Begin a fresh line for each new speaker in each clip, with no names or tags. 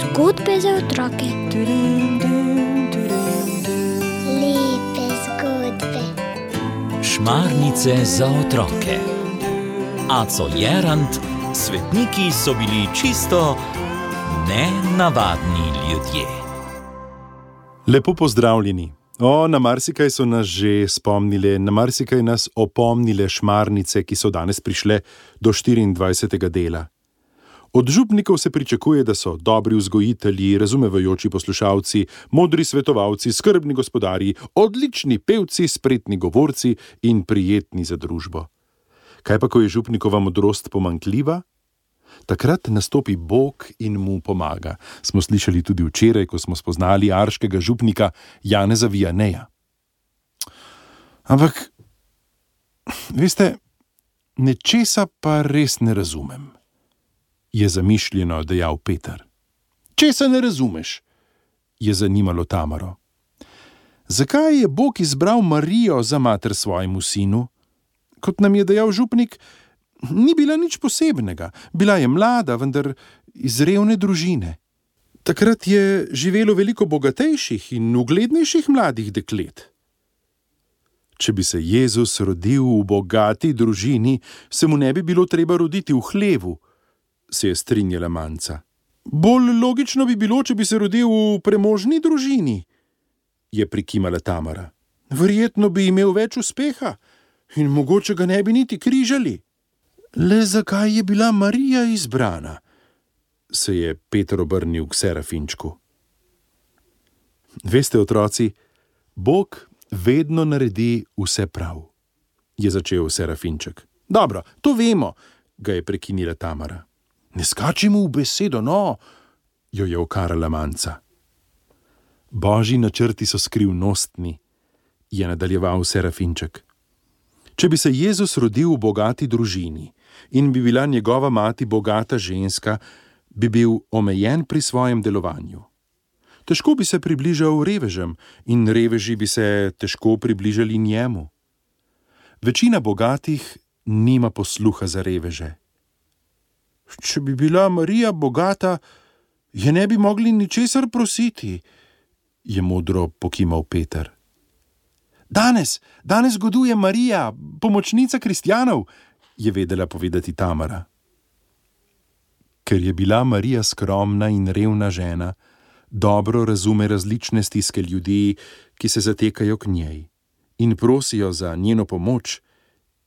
Zgodbe za otroke.
Lepe zgodbe.
Šmarnice za otroke. Aco Jerant, svetniki so bili čisto nenavadni ljudje.
Lepo pozdravljeni. O, na marsikaj so nas že spomnili, na marsikaj nas opomnile šmarnice, ki so danes prišle do 24. dela. Od župnikov se pričakuje, da so dobri vzgojitelji, razumevajoči poslušalci, modri svetovalci, skrbni gospodarji, odlični pevci, spretni govorci in prijetni za družbo. Kaj pa, ko je župnikova modrost pomankljiva? Takrat nastopi Bog in mu pomaga. Smo slišali tudi včeraj, ko smo spoznali arškega župnika Janeza Vijaneja. Ampak, veste, nečesa pa res ne razumem, je zamišljeno dejal Peter. Česa ne razumeš? je zanimalo Tamaro. Zakaj je Bog izbral Marijo za mater svojemu sinu? Kot nam je dejal župnik, ni bila nič posebnega, bila je mlada, vendar iz revne družine. Takrat je živelo veliko bogatejših in uglednejših mladih deklet. Če bi se Jezus rodil v bogati družini, se mu ne bi bilo treba roditi v hlevu, se je strinjala manjca. Bolj logično bi bilo, če bi se rodil v premožni družini, je prikimala Tamara. Verjetno bi imel več uspeha in mogoče ga ne bi niti križali. Le zakaj je bila Marija izbrana? se je Peter obrnil k Serafinčku. Veste, otroci, Bog vedno naredi vse prav, je začel Serafinček. Dobro, to vemo, ga je prekinila Tamara. Ne skačimo v besedo, no, jo je okarala manjca. Božji načrti so skrivnostni, je nadaljeval Serafinček. Če bi se Jezus rodil v bogati družini in bi bila njegova mati bogata ženska, bi bil omejen pri svojem delovanju. Težko bi se približal revežem in reveži bi se težko približali njemu. Večina bogatih nima posluha za reveže. Če bi bila Marija bogata, je ne bi mogli ničesar prositi, je modro pokimal Peter. Danes, danes goduje Marija, pomočnica kristjanov, je vedela povedati Tamara. Ker je bila Marija skromna in revna žena, dobro razume različne stiske ljudi, ki se zatekajo k njej in prosijo za njeno pomoč,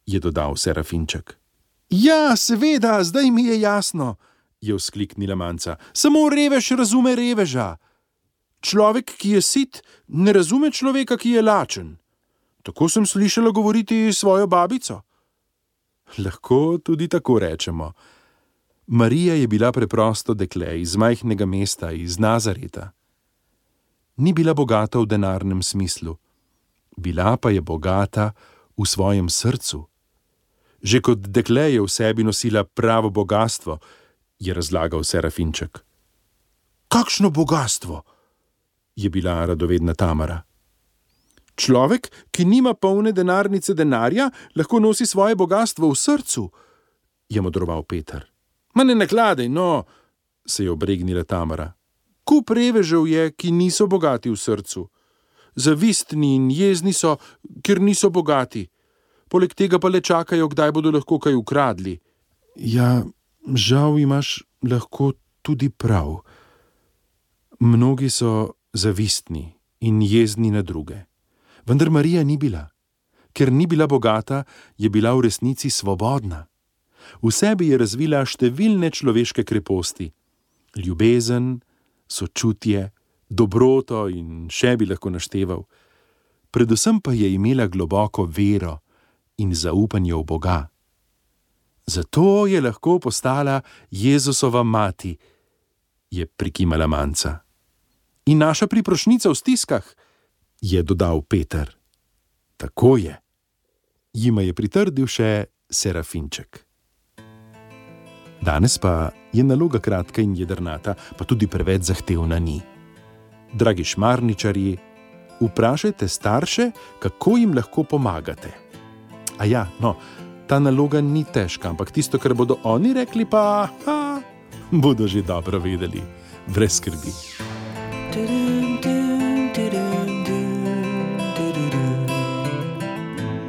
je dodal Serafinček. Ja, seveda, zdaj mi je jasno, je vzkliknila manjca. Samo revež razume reveža. Človek, ki je sit, ne razume človeka, ki je lačen. Tako sem slišala govoriti svojo babico. Lahko tudi tako rečemo. Marija je bila preprosto dekle iz majhnega mesta, iz Nazareta. Ni bila bogata v denarnem smislu, bila pa je bogata v svojem srcu. Že kot dekle je v sebi nosila pravo bogatstvo, je razlagal Serafinček. Kakšno bogatstvo? je bila radovedna Tamara. Človek, ki nima polne denarnice denarja, lahko nosi svoje bogatstvo v srcu, je modroval Peter. Ma ne nakladaj, no, se je obregnila Tamara. Kup revežev je, ki niso bogati v srcu. Zavistni in jezni so, ker niso bogati. Poleg tega pa le čakajo, kdaj bodo lahko kaj ukradli. Ja, žal imaš lahko tudi prav. Mnogi so zavistni in jezni na druge. Vendar Marija ni bila. Ker ni bila bogata, je bila v resnici svobodna. V sebi je razvila številne človeške kreposti: ljubezen, sočutje, dobroto in še bi lahko našteval. Predvsem pa je imela globoko vero in zaupanje v Boga. Zato je lahko postala Jezusova mati, je prikimala manjca. In naša priprošnica v stiskah je dodal Peter. Tako je. Jima je pritrdil še Serafinček. Danes pa je naloga kratka in jedrnata, pa tudi preveč zahtevna ni. Dragi šmarničarji, vprašajte starše, kako jim lahko pomagate. A ja, no, Ta naloga ni težka, ampak tisto, kar bodo oni rekli, pa ha, bodo že dobro vedeli, brez skrbi.